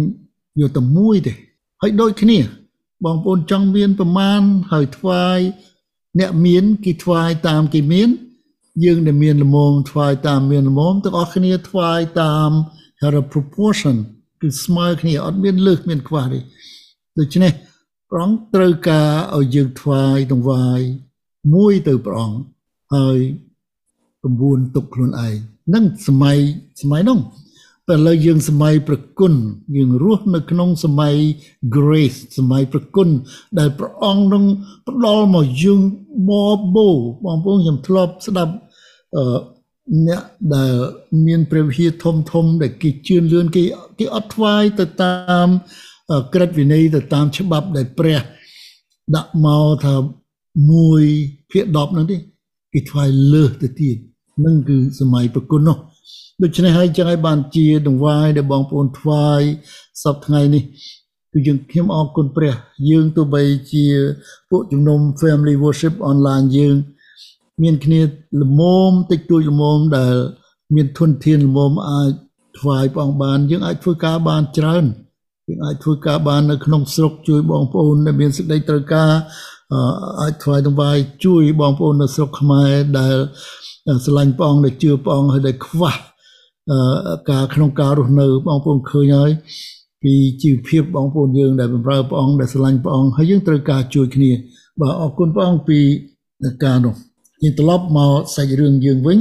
យកតែមួយទេហើយដូចគ្នា បងប្អូនចង់មានប្រមាណហើយថ្វាយ អ្នកមានគេថ្វាយតាមគេមាន យើងដែលមានលមមថ្វាយតាមមានលមមទាំងអស់គ្នាថ្វាយតាម had a proportion គឺស្មើគ្នាអត់មានលើសមានខ្វះទេដូច្នេះព្រះអង្គត្រូវការឲ្យយើងថ្វាយទង្វាយមួយទៅព្រះអង្គហើយ9ទុកខ្លួនឯងនឹងសម័យសម័យនោះ តែលើយើងសម័យប្រគុណយើងរស់នៅក្នុងសម័យ grace សម័យប្រគុណដែលព្រះអង្គនឹងផ្ដល់មកយើងបបោបងប្អូនខ្ញុំធ្លាប់ស្ដាប់អឺអ្នកដែលមានព្រះវិហារធំធំដែលគេជឿនលឿនគេគេអត់ថ្វាយទៅតាមក្រឹតវិន័យទៅតាមច្បាប់ដែលព្រះដាក់មកថា1ភាគ10ហ្នឹងទេគេថ្វាយលើសទៅទៀតនឹងគឺសម័យប្រគុណនោះ ដូច្នេះហើយចឹងឲ្យបានជាដង្វាយដែលបងប្អូនថ្វាយសពថ្ងៃនេះគឺយើងខ្ញុំអរគុណព្រះ យើងទោះបីជាពួកជំនុំ Family Worship online យើង មានគ្នាល្មមតិចតួចល្មមដែល មានធនធានល្មមអាចថ្វាយព្រះអង្គបាន យើងអាចធ្វើការបានច្រើនយើងអាចធ្វើការបាននៅក្នុងស្រុកជួយបងប្អូនដែលមានសេចក្តីត្រូវការ អាចថ្វាយដង្វាយជួយបងប្អូននៅស្រុកខ្មែរដែលស្រឡាញ់ព្រះអង្គដែលជឿព្រះអង្គហើយដែលខ្វះការក្នុងការរស់នៅបងប្អូនឃើញហើយពីជីវភាពបងប្អូនយើងដែលបម្រើព្រះអង្គដែលស្រឡាញ់ព្រះអង្គហើយយើងត្រូវការជួយគ្នាបាទអរគុណព្រះអង្គពីការនោះយើងត្រឡប់មកសាច់រឿងយើងវិញ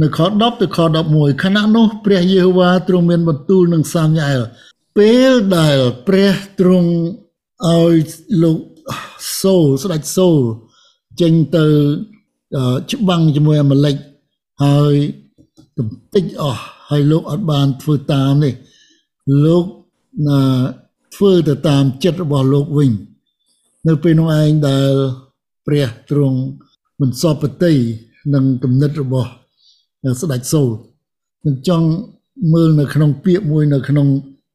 នៅខ10ទៅខ11ខណៈនោះព្រះយេហូវ៉ាទ្រង់មានបន្ទូលនឹងសាមញ៉ែលពេលដែលព្រះទ្រង់ឲ្យលោក សូលស្ដេចសូលចេញទៅអឺច្បាំងជាមួយអាម៉ាឡិកហើយកំតិចអស់ហើយលោកអត់បានធ្វើតាមនេះលោកណាធ្វើទៅតាមចិត្តរបស់លោកវិញ នៅពេលនោះឯងដែលព្រះទ្រង់មិនសពតិនឹងគំនិតរបស់ស្ដេចសូលនឹងចង់មើលនៅក្នុងពាក្យមួយនៅក្នុង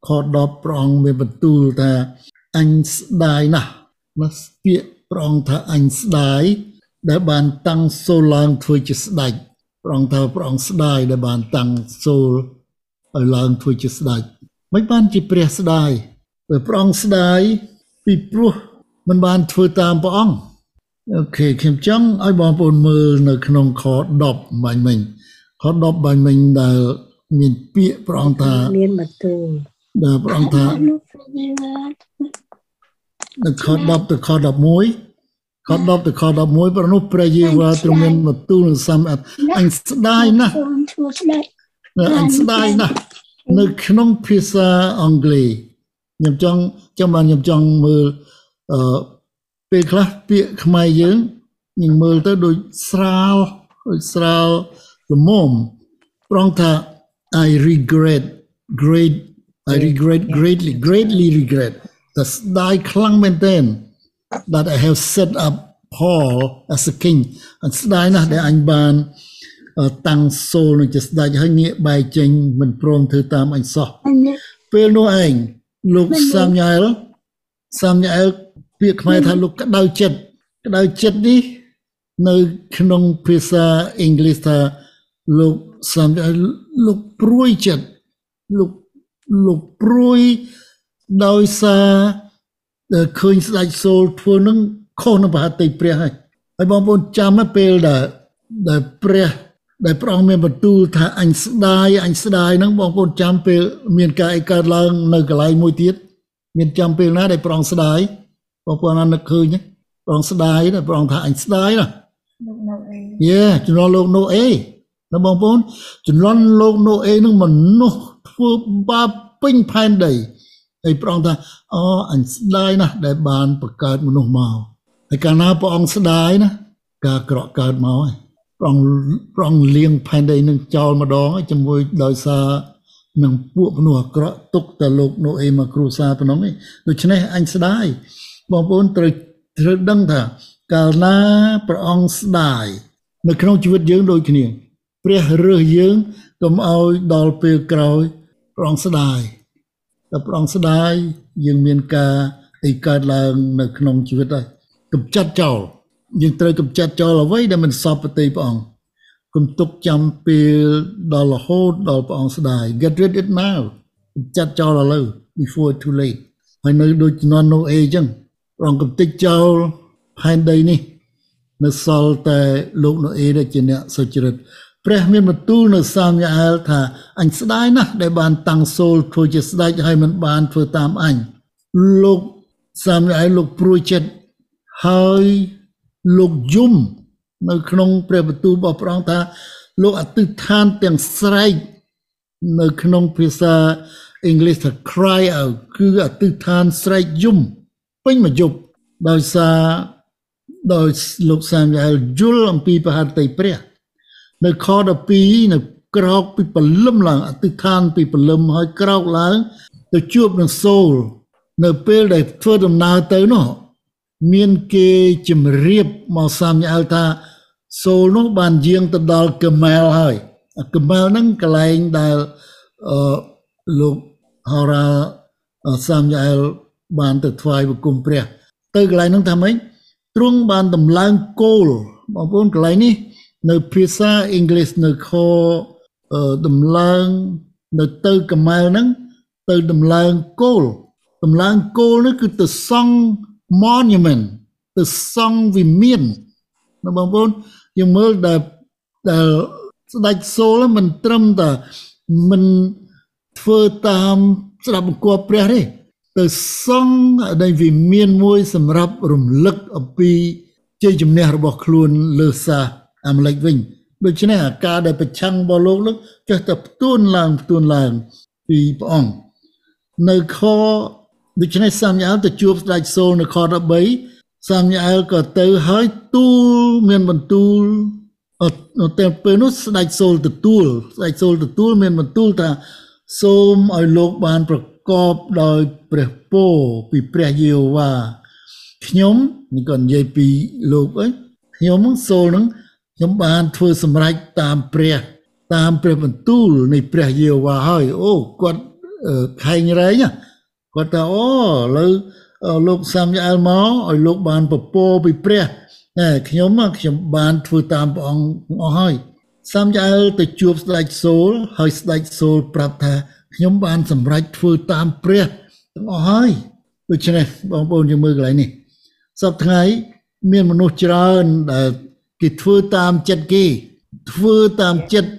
ខ10ព្រះអង្គមានបន្ទូលថាអញស្ដាយណាស់ ណាពាក្យព្រះអង្គថាអញស្ដាយដែលបានតាំងសូលឡើងធ្វើជាស្ដេចព្រះអង្គថាព្រះអង្គស្ដាយដែលបានតាំងសូលឲ្យឡើងធ្វើជាស្ដេចមិនបានជាព្រះស្ដាយពេលព្រះអង្គស្ដាយពីព្រោះមិនបានធ្វើតាមព្រះអង្គអូខេខ្ញុំចង់ឲ្យបងប្អូនមើលនៅក្នុងខ10បាញ់មិញខ10បាញ់មិញដែលមានពាក្យព្រះអង្គថាមានបន្ទូលដែលព្រះអង្គថា នៅខ10ទៅខ11ខ10ទៅខ11ប្រនោះព្រះយេហូវ៉ាទ្រង់មានបន្ទូលនឹងសាមអត់អញស្ដាយណាស់ធ្វើស្ដេចអញស្ដាយណាស់នៅក្នុងភាសាអង់គ្លេសខ្ញុំចង់ចាំបានខ្ញុំចង់មើលអឺពេលខ្លះពាក្យខ្មែរយើងនឹងមើលទៅដូចស្រាលដូចស្រាលល្មមប្រងថា I regret great I regret greatly greatly regret តែស្ដាយខ្លាំងមែនទែន that I have set up Paul as a king អញស្ដាយណាស់ដែលអញបានអឺតាំងសូលនឹងជាស្ដេចហើយងាកបែកចេញមិនព្រមធ្វើតាមអញសោះអញពេលនោះឯងលោកសាមញ៉ែលសាមញ៉ែលពាក្យខ្មែរថាលោកក្តៅចិត្តក្តៅចិត្តនេះនៅក្នុងភាសាអង់គ្លេសថាលោកសាមញ៉ែលលោកព្រួយចិត្តលោកលោកព្រួយ ដោយសារដែលឃើញស្ដេចសូលធ្វើនឹងខុសនឹងប្រហតិព្រះហើយហើយបងប្អូនចាំណាពេលដែលដែលព្រះដែលព្រះអង្គមានបន្ទូលថាអញស្ដាយអញស្ដាយហ្នឹងបងប្អូនចាំពេលមានការអីកើតឡើងនៅកន្លែងមួយទៀតមានចាំពេលណាដែលព្រះអង្គស្ដាយបងប្អូនអានឹកឃើញទេព្រះអង្គស្ដាយណាព្រះអង្គថាអញស្ដាយណាលោកនៅអីយេជំនាន់លោកណូអេណាបងប្អូនជំនាន់លោកណូអេនឹងមនុស្សធ្វើបាបពេញផែនដី ហើយព្រះអង្គថាអូអញស្ដាយណាស់ដែលបានបង្កើតមនុស្សមកហើយកាលណាព្រះអង្គស្ដាយណាការក្រក់កើតមកហើយព្រះអង្គព្រះអង្គលៀងផែនដីនឹងចោលម្ដងហើយជាមួយដោយសារនឹងពួកមនុស្សអាក្រក់ទុកតែលោកណូអេមកគ្រួសារប៉ុណ្ណឹងឯងដូច្នេះអញស្ដាយបងប្អូនត្រូវត្រូវដឹងថាកាលណាព្រះអង្គស្ដាយនៅក្នុងជីវិតយើងដូចគ្នា ព្រះរើសយើងកុំឲ្យដល់ពេលក្រោយព្រះអង្គស្ដាយ តែព្រះអង្គស្ដាយយើងមានការអីកើតឡើងនៅក្នុងជីវិតហើយកំចាត់ចោលយើងត្រូវកំចាត់ចោលអ្វីដែលមិនសពប្រតិព្រះអង្គកុំទុកចាំពេលដល់រហូតដល់ព្រះអង្គស្ដាយ get rid it now កំចាត់ចោលឥឡូវ before too late ហើយនៅដូចជំនាន់នោះអេចឹងព្រះអង្គកំតិចចោលផែនដីនេះនៅសល់តែលោកណូអេដែលជាអ្នកសុចរិត ព្រះមានបន្ទូលនៅសាមយ៉ាអែលថាអញស្ដាយណាស់ដែលបានតាំងសូលធ្វើជាស្ដេចហើយមិនបានធ្វើតាមអញលោកសាមយ៉ាអែលលោកព្រួយចិត្តហើយលោកយំនៅក្នុងព្រះបន្ទូលរបស់ព្រះអង្គថាលោកអធិដ្ឋានទាំងស្រែកនៅក្នុងភាសាអង់គ្លេសថា cry out គឺអធិដ្ឋានស្រែកយំពេញមួយយប់ដោយសារដោយលោកសាមយ៉ាអែលយល់អំពីប្រហតិព្រះ នៅខ12នៅក្រោកពីព្រលឹមឡើងអធិដ្ឋានពីព្រលឹមហើយក្រោកឡើងទៅជួបនឹងសូលនៅពេលដែលធ្វើដំណើរទៅនោះមានគេជំរាបមកសាមញ៉ែលថាសូលនោះបានយាងទៅដល់កមែលហើយអាកមែលហ្នឹងកន្លែងដែលអឺលោកហោរាអឺសាមញ៉ែលបានទៅថ្វាយបង្គំព្រះ ទៅកន្លែងហ្នឹងថាម៉េចទ្រង់បានដំឡើងគោលបងប្អូនកន្លែងនេះ នៅភាសាអង់គ្លេសនៅខអឺដំឡើងនៅទៅកមែលហ្នឹងទៅដំឡើងគោលដំឡើងគោលនេះគឺទៅសង់ monument ទៅសង់វិមានណាបងប្អូនយើងមើលដែលដែលស្ដេចសូលមិនត្រឹមតែមិនធ្វើតាមស្ដាប់បង្គាប់ព្រះទេទៅសង់ដែលវិមានមួយសម្រាប់រំលឹកអំពីជ័យជំនះរបស់ខ្លួនលើសាស អាមេរិកវិញដូច្នេះអាការដែលប្រឆាំងរបស់លោកនោះចេះតែផ្ទួនឡើងផ្ទួនឡើងពីព្រះអង្គនៅខដូច្នេះសាមយ៉ាលទៅជួបស្ដេចសូលនៅខ13សាមយ៉ាលក៏ទៅហើយទូលមានបន្ទូលអត់នៅតែពេលនោះស្ដេចសូលទទួលស្ដេចសូលទទួលមានបន្ទូលថាសូមឲ្យលោកបានប្រកបដោយព្រះពរពីព្រះយេហូវ៉ាខ្ញុំនេះក៏និយាយពីលោកអីខ្ញុំសូលនឹង ខ្ញុំបានធ្វើសម្រេចតាមព្រះតាមព្រះបន្ទូលនៃព្រះយេហូវ៉ាហើយអូគាត់អឺខែងរែងណាគាត់ថាអូឥឡូវអឺលោកសាមយ៉ាអែលមកឲ្យលោកបានពពរពីព្រះណែខ្ញុំមកខ្ញុំបានធ្វើតាមព្រះអង្គអស់ហើយសាមយ៉ាអែលទៅជួបស្ដេចសូលហើយស្ដេចសូលប្រាប់ថាខ្ញុំបានសម្រេចធ្វើតាមព្រះទាំងអស់ហើយដូច្នេះបងប្អូនយើងមើលកន្លែងនេះសប្តាហ៍ថ្ងៃមានមនុស្សច្រើនដែល គេធ្វើតាមចិត្តគេ ធ្វើតាមចិត្ត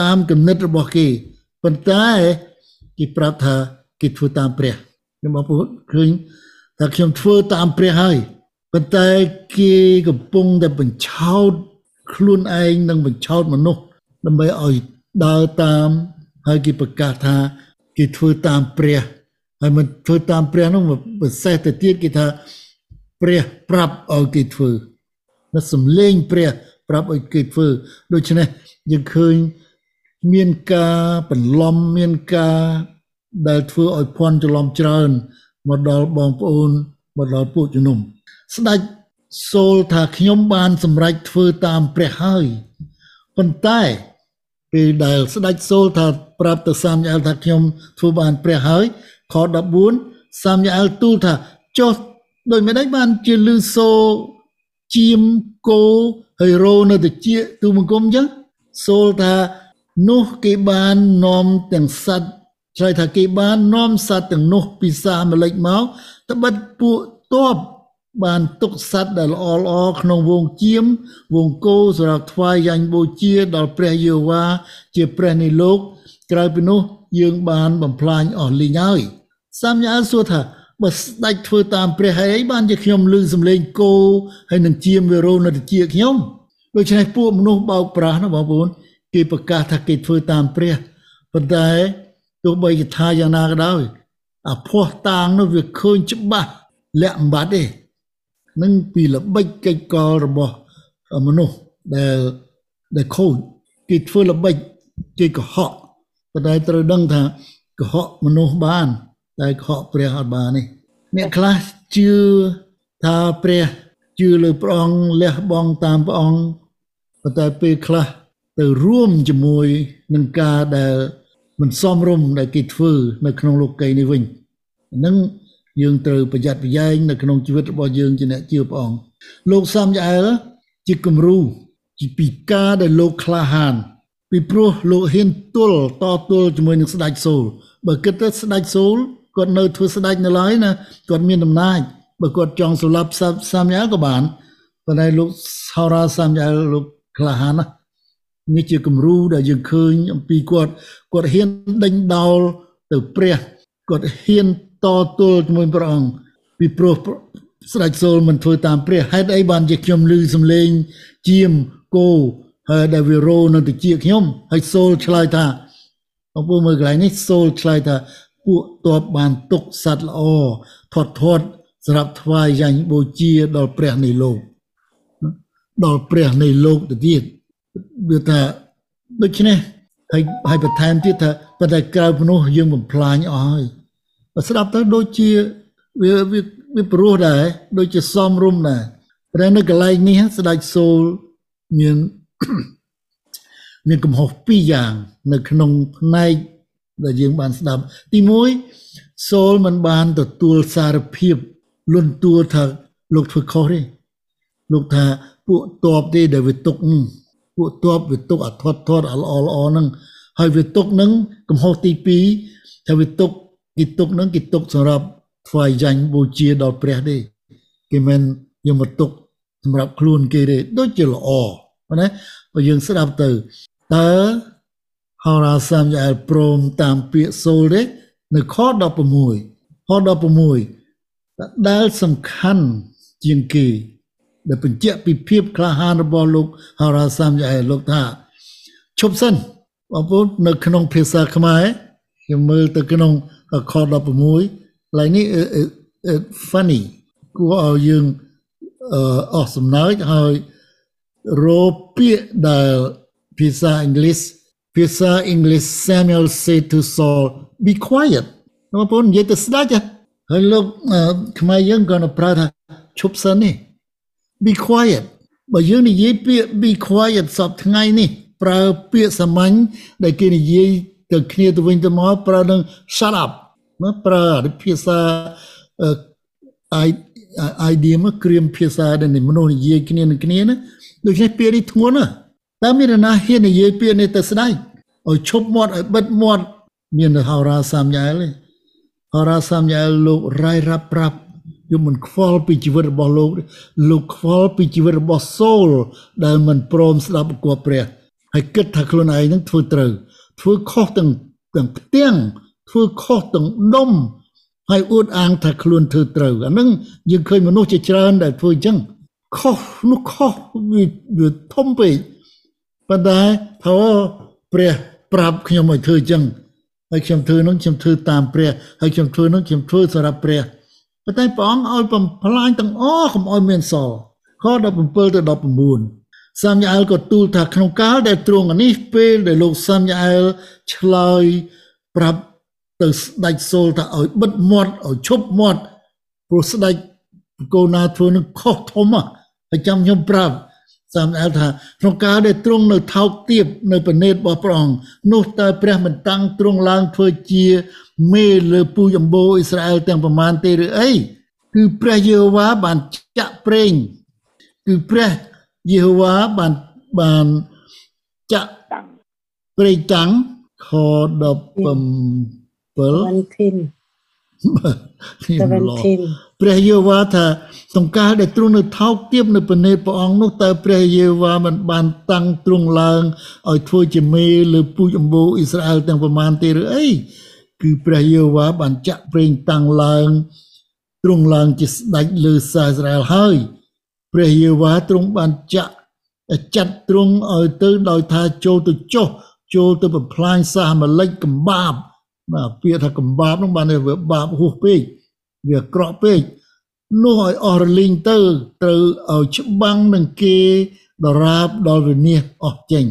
តាមគំនិតរបស់គេប៉ុន្តែគេប្រាប់ថាគេធ្វើតាមព្រះខ្ញុំបងប្អូនឃើញថាខ្ញុំធ្វើតាមព្រះហើយប៉ុន្តែគេកំពុងតែបញ្ឆោតខ្លួនឯងនិងបញ្ឆោតមនុស្សដើម្បីឲ្យដើរតាមហើយគេប្រកាសថាគេធ្វើតាមព្រះហើយមិនធ្វើតាមព្រះនោះពិសេសទៅទៀតគេថាព្រះប្រាប់ឲ្យគេធ្វើ នៅសំលេងព្រះ ប្រាប់ឲ្យគេធ្វើដូច្នេះយើងឃើញមានការបន្លំមានការដែលធ្វើឲ្យភ័ន្តច្រឡំច្រើនមកដល់បងប្អូនមកដល់ពួកជំនុំស្ដេចសូលថាខ្ញុំបានសម្រេចធ្វើតាមព្រះហើយប៉ុន្តែពេលដែលស្ដេចសូលថាប្រាប់ទៅសាមយ៉ាអែលថាខ្ញុំធ្វើបានព្រះហើយខ14សាមយ៉ាអែលទូលថាចុះដោយមិនដេចបានជាលឺសូ ជៀមគោហើយរោនៅតិចទូមង្គមអញ្ចឹងសូលថានោះគេបាននាំទាំងសត្វឆ្លើយថាគេបាននាំសត្វទាំងនោះពីសាអាមេរិកមកត្បិតពួកតបបានទុកសัตว์ដែលល្អល្អក្នុងវងជៀមវងគោសម្រាប់ថ្វាយយ៉ាញ់បូជាដល់ព្រះយេហូវ៉ាជាព្រះនៃលោក ក្រៅពីនោះយើងបានបំផ្លាញអស់លីងហើយសាមញ្ញាសួរថា បើស្ដេចធ្វើតាមព្រះហើយអីបានជាខ្ញុំលឺសំឡេងគោហើយនឹងជាមវីរ៉ូនៅតិចខ្ញុំដូច្នេះពួកមនុស្សបោកប្រាស់ណាបងប្អូនគេប្រកាសថាគេធ្វើតាមព្រះប៉ុន្តែទោះបីគេថាយ៉ាងណាក៏ដោយអាភ័ស្តុតាងនោះវាឃើញច្បាស់លាក់អំបាត់ទេនឹងពីល្បិចកិច្ចកលរបស់មនុស្សដែលដែលខូចគេធ្វើល្បិចគេកុហកប៉ុន្តែត្រូវដឹងថាកុហកមនុស្សបាន តែកុហកព្រះអត់បានទេអ្នកខ្លះជឿថាព្រះជឿលើព្រះអង្គលះបង់តាមព្រះអង្គប៉ុន្តែពេលខ្លះទៅរួមជាមួយនឹងការដែលមិនសមរម្យដែលគេធ្វើនៅក្នុងលោកីយ៍នេះវិញនឹងយើងត្រូវប្រយ័ត្នប្រយែងនៅក្នុងជីវិតរបស់យើងជាអ្នកជឿព្រះអង្គលោកសំយ៉ាអែលជាគំរូជាពីការដែលលោកក្លាហានពីព្រោះលោកហ៊ានទល់តទល់ជាមួយនឹងស្ដេចសូលបើគិតទៅស្ដេចសូល គាត់នៅធ្វើស្ដេចនៅឡើយណាគាត់មានអំណាចបើគាត់ចង់សម្លាប់សាមយ៉ាលក៏បានប៉ុន្តែលោកហោរាសាមយ៉ាលលោកក្លាហានណានេះជាគំរូដែលយើងឃើញអំពីគាត់គាត់ហ៊ានដេញដោលទៅព្រះគាត់ហ៊ានតទល់ជាមួយព្រះអង្គពីព្រោះស្ដេចសូលមិនធ្វើតាមព្រះហេតុអីបានជាខ្ញុំឮសំឡេងជាមគោហើយដែលវារោនៅតិចខ្ញុំហើយសូលឆ្លើយថាបងប្អូនមើលកន្លែងនេះសូលឆ្លើយថា ពួកតបបានទុកសัตว์ល្អធាត់ធាត់សម្រាប់ថ្វាយយ៉ាញ់បូជាដល់ព្រះនៃលោកដល់ព្រះនៃលោកទៅទៀតវាថាដូច្នេះហើយហើយបន្ថែមទៀតថាប៉ុន្តែក្រៅពីនោះយើងបំផ្លាញអស់ហើយបើស្ដាប់ទៅដូចជាវាវាវាព្រោះដែរដូចជាសំរុំដែរតែនៅកន្លែងនេះស្ដេចសូលមានមានកំហុសពីរយ៉ាង នៅក្នុងផ្នែក ដែលយើងបានស្ដាប់ទី1សូលមិនបានទទួលសារភាពលន់តួថាលោកធ្វើខុសទេលោកថាពួកតបទេដែលវាទុកពួកតបវាទុកអាធាត់ធាត់អាល្អល្អហ្នឹងហើយវាទុកហ្នឹងកំហុសទី2ថាវាទុកគេទុកហ្នឹងគេទុកសម្រាប់ថ្វាយយ៉ាញ់បូជាដល់ព្រះទេគេមិនយកមកទុកសម្រាប់ខ្លួនគេទេដូចជាល្អណាបើយើងស្ដាប់ទៅតើ ហោរាសាមយ៉ាអែលព្រមតាមពាក្យសូលទេនៅខ16ខ16ដែលសំខាន់ជាងគេដែលបញ្ជាក់ពីភាពក្លាហានរបស់លោកហារ៉ាសាមយ៉ៃលោកថាឈប់សិនបងប្អូននៅក្នុងភាសាខ្មែរខ្ញុំមើលទៅក្នុងខ16ឡើយនេះ uh, uh, uh, funny គួរឲ្យយើងអឺអស់សំណើចហើយរោពាក្យដែលភាសាអង់គ្លេស ភាសាអង់គ្លេស Samuel said to Saul be quiet បងប្អូននិយាយទៅស្ដាច់ហ៎ហើយលោកអឺខ្មែរយើងក៏នៅប្រើថាឈប់សិននេះ be quiet បើយើងនិយាយពាក្យ be quiet សពថ្ងៃនេះ ប្រើពាក្យសាមញ្ញដែលគេនិយាយទៅគ្នាទៅវិញទៅមកប្រើនឹង shut up ណាប្រើភាសាអឺ idea មកគ្រាមភាសាដែលមនុស្សនិយាយគ្នានឹងគ្នាណាដូច្នេះពាក្យនេះធ្ងន់ណាស់ តើមាននរណាហ៊ាននិយាយពាក្យនេះទៅស្ដាយឲ្យឈប់មាត់ឲ្យបិទមាត់មានហោរាសាមយ៉ែលទេហោរាសាមយ៉ែលលោករាយរាប់ប្រាប់យំមិនខ្វល់ពីជីវិតរបស់លោកទេលោកខ្វល់ពីជីវិតរបស់សូល ដែលមិនព្រមស្ដាប់បង្គាប់ព្រះហើយគិតថាខ្លួនឯងនឹងធ្វើត្រូវ ធ្វើខុសទាំងទាំងផ្ទាំងធ្វើខុសទាំងដុំហើយអួតអាងថាខ្លួនធ្វើត្រូវអានឹងយើងឃើញមនុស្សជាច្រើនដែលធ្វើអញ្ចឹងខុសនោះខុសវាវាធំពេក ប៉ុន្តែថាព្រះប្រាប់ខ្ញុំឲ្យធ្វើអញ្ចឹងហើយខ្ញុំធ្វើនោះខ្ញុំធ្វើតាមព្រះហើយខ្ញុំធ្វើនោះខ្ញុំធ្វើសម្រាប់ព្រះប៉ុន្តែព្រះអង្គឲ្យបំផ្លាញទាំងអស់កុំឲ្យមានសល់ខ17ទៅ19សាមយ៉ាអែលក៏ទូលថាក្នុងកាលដែលទ្រង់នេះពេលដែលលោកសាមយ៉ាអែលឆ្លើយប្រាប់ទៅស្ដេចសូលថាឲ្យបិទមាត់ឲ្យឈប់មាត់ព្រោះស្ដេចកូណាធ្វើនឹងខុសធំហើយចាំខ្ញុំប្រាប់ សាមអែលថាក្នុងការដែលទ្រង់នៅថោកទាបនៅប្រណេតរបស់ព្រះអង្គនោះតើព្រះមិនតាំងទ្រង់ឡើងធ្វើជាមេលើពូជអម្បូរអ៊ីស្រាអែលទាំងប្រមាណទេឬអីគឺព្រះយេហូវ៉ាបានចាក់ប្រេងគឺព្រះយេហូវ៉ាបានបានចាក់ប្រេងតាំងខ17 17 17 ព្រះយេហូវ៉ាថាសង្ការដែលទ្រង់នៅថោកទាបនៅព្រះនេតព្រះអង្គនោះតើព្រះយេហូវ៉ាមិនបានតាំងទ្រង់ឡើងឲ្យធ្វើជាមេលើពូជអម្បូរអ៊ីស្រាអែលទាំងប្រមាណទេឬអីគឺព្រះយេហូវ៉ាបានចាក់ប្រេងតាំងឡើងទ្រង់ឡើងជាស្ដេចលើសាអ៊ីស្រាអែលហើយព្រះយេហូវ៉ាទ្រង់បានចាក់ចាត់ទ្រង់ឲ្យទៅដោយថាចូលទៅចុះចូលទៅបំផ្លាញសាសម៉ាលិចកំបាប បាទពាក្យថាកំបាបនោះបានវាបាបហួសពេកវាក្រក់ពេកនោះឲ្យអស់រលីងទៅត្រូវឲ្យច្បាំងនឹងគេដរាបដល់វិនិច្ឆ័យអស់ចេញ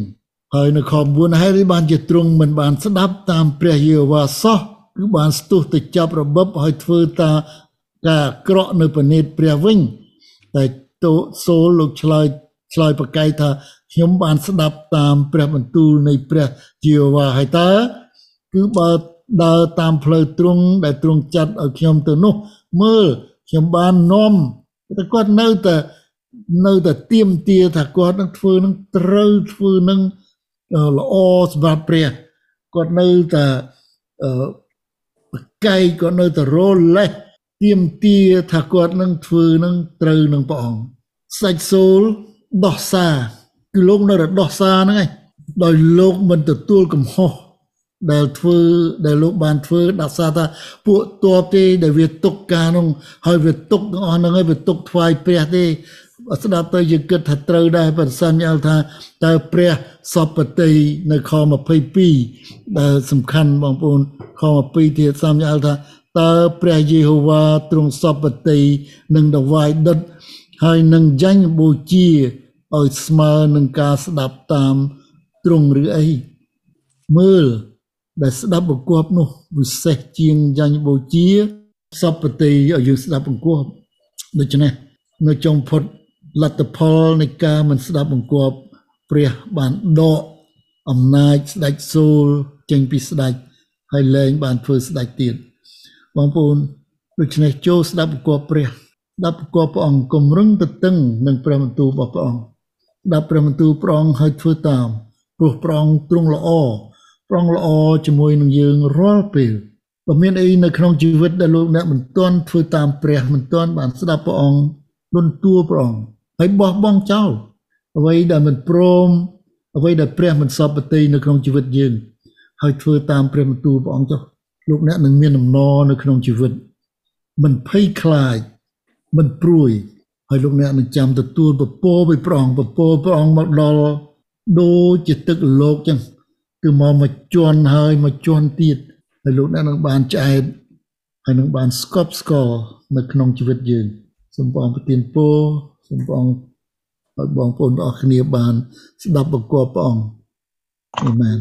ហើយនៅខ9ហើយបានជាទ្រង់មិនបានស្ដាប់តាមព្រះយេហូវ៉ាសោះគឺបានស្ទុះទៅចាប់របបឲ្យធ្វើតាការក្រក់នៅប្រណេតព្រះវិញតែតូសូលលោកឆ្លើយឆ្លើយប្រកែកថាខ្ញុំបានស្ដាប់តាមព្រះបន្ទូលនៃព្រះយេហូវ៉ាហើយតើគឺបើ ដើរតាមផ្លូវទ្រង់ដែលទ្រង់ចាត់ឲ្យខ្ញុំទៅនោះ មើលខ្ញុំបាននាំតែគាត់នៅតែនៅតែទៀមទាថាគាត់នឹងធ្វើនឹងត្រូវធ្វើនឹងល្អសម្រាប់ព្រះគាត់នៅតែអឺបកៃគាត់នៅតែរលេះទៀមទាថាគាត់នឹងធ្វើនឹងត្រូវនឹងព្រះអង្គសាច់សូលដោះសារគឺលោកនៅតែដោះសារហ្នឹងឯងដោយលោកមិនទទួលកំហុស ដែលធ្វើដែលលោកបានធ្វើដាក់សារថាពួកតបទេដែលវាទុកការនោះហើយវាទុកទាំងអស់ហ្នឹងហើយវាទុកថ្វាយព្រះទេស្ដាប់ទៅយើងគិតថាត្រូវដែរប្រសិនយាលថាតើព្រះសពតិនៅខ22ដែលសំខាន់បងប្អូនខ22ទៀតសំយាលថាតើព្រះយេហូវ៉ាទ្រង់សពតិនឹងដវាយដុតហើយនឹងចាញ់បូជាឲ្យស្មើនឹងការស្ដាប់តាមទ្រង់ឬអីមើល ដែលស្ដាប់បង្គាប់នោះវិសេសជាងយ៉ាញ់បូជាសពតិឲ្យយើងស្ដាប់បង្គាប់ដូច្នេះនៅចុងផុតលទ្ធផលនៃការមិនស្ដាប់បង្គាប់ព្រះបានដកអំណាចស្ដេចសូលចេញពីស្ដេចហើយលែងបានធ្វើស្ដេចទៀតបងប្អូនដូច្នេះចូលស្ដាប់បង្គាប់ព្រះស្ដាប់បង្គាប់ព្រះអង្គគំរឹងទៅតឹងនឹងព្រះបន្ទូលរបស់ព្រះអង្គស្ដាប់ព្រះបន្ទូលព្រះអង្គហើយធ្វើតាមព្រោះព្រះអង្គទ្រង់ល្អ ប្រងល្អជាមួយនឹងយើងរាល់ពេលបើមានអីនៅក្នុងជីវិតដែលលោកអ្នកមិនទាន់ធ្វើតាមព្រះមិនទាន់បានស្ដាប់ព្រះអង្គលន់តួព្រះអង្គហើយបោះបង់ចោលអ្វីដែលមិនព្រមអ្វីដែលព្រះមិនសពតិនៅក្នុងជីវិតយើង ហើយធ្វើតាមព្រះបន្ទូលព្រះអង្គចុះលោកអ្នកនឹងមានដំណរនៅក្នុងជីវិត មិនភ័យខ្លាចមិនព្រួយហើយលោកអ្នកនឹងចាំទទួលពពរពីព្រះអង្គពពរព្រះអង្គមកដល់ដូចជាទឹកលោកចឹង គឺមកមកជន់ហើយមកជន់ទៀតហើយលោកអ្នកនឹងបានឆ្អែតហើយនឹងបានស្កប់ស្កល់នៅក្នុងជីវិតយើងសូមព្រះអង្គប្រទានពរសូមព្រះអង្គឲ្យបងប្អូនទាំងអស់គ្នាបាន ស្ដាប់បង្គាប់ព្រះអង្គអាមែន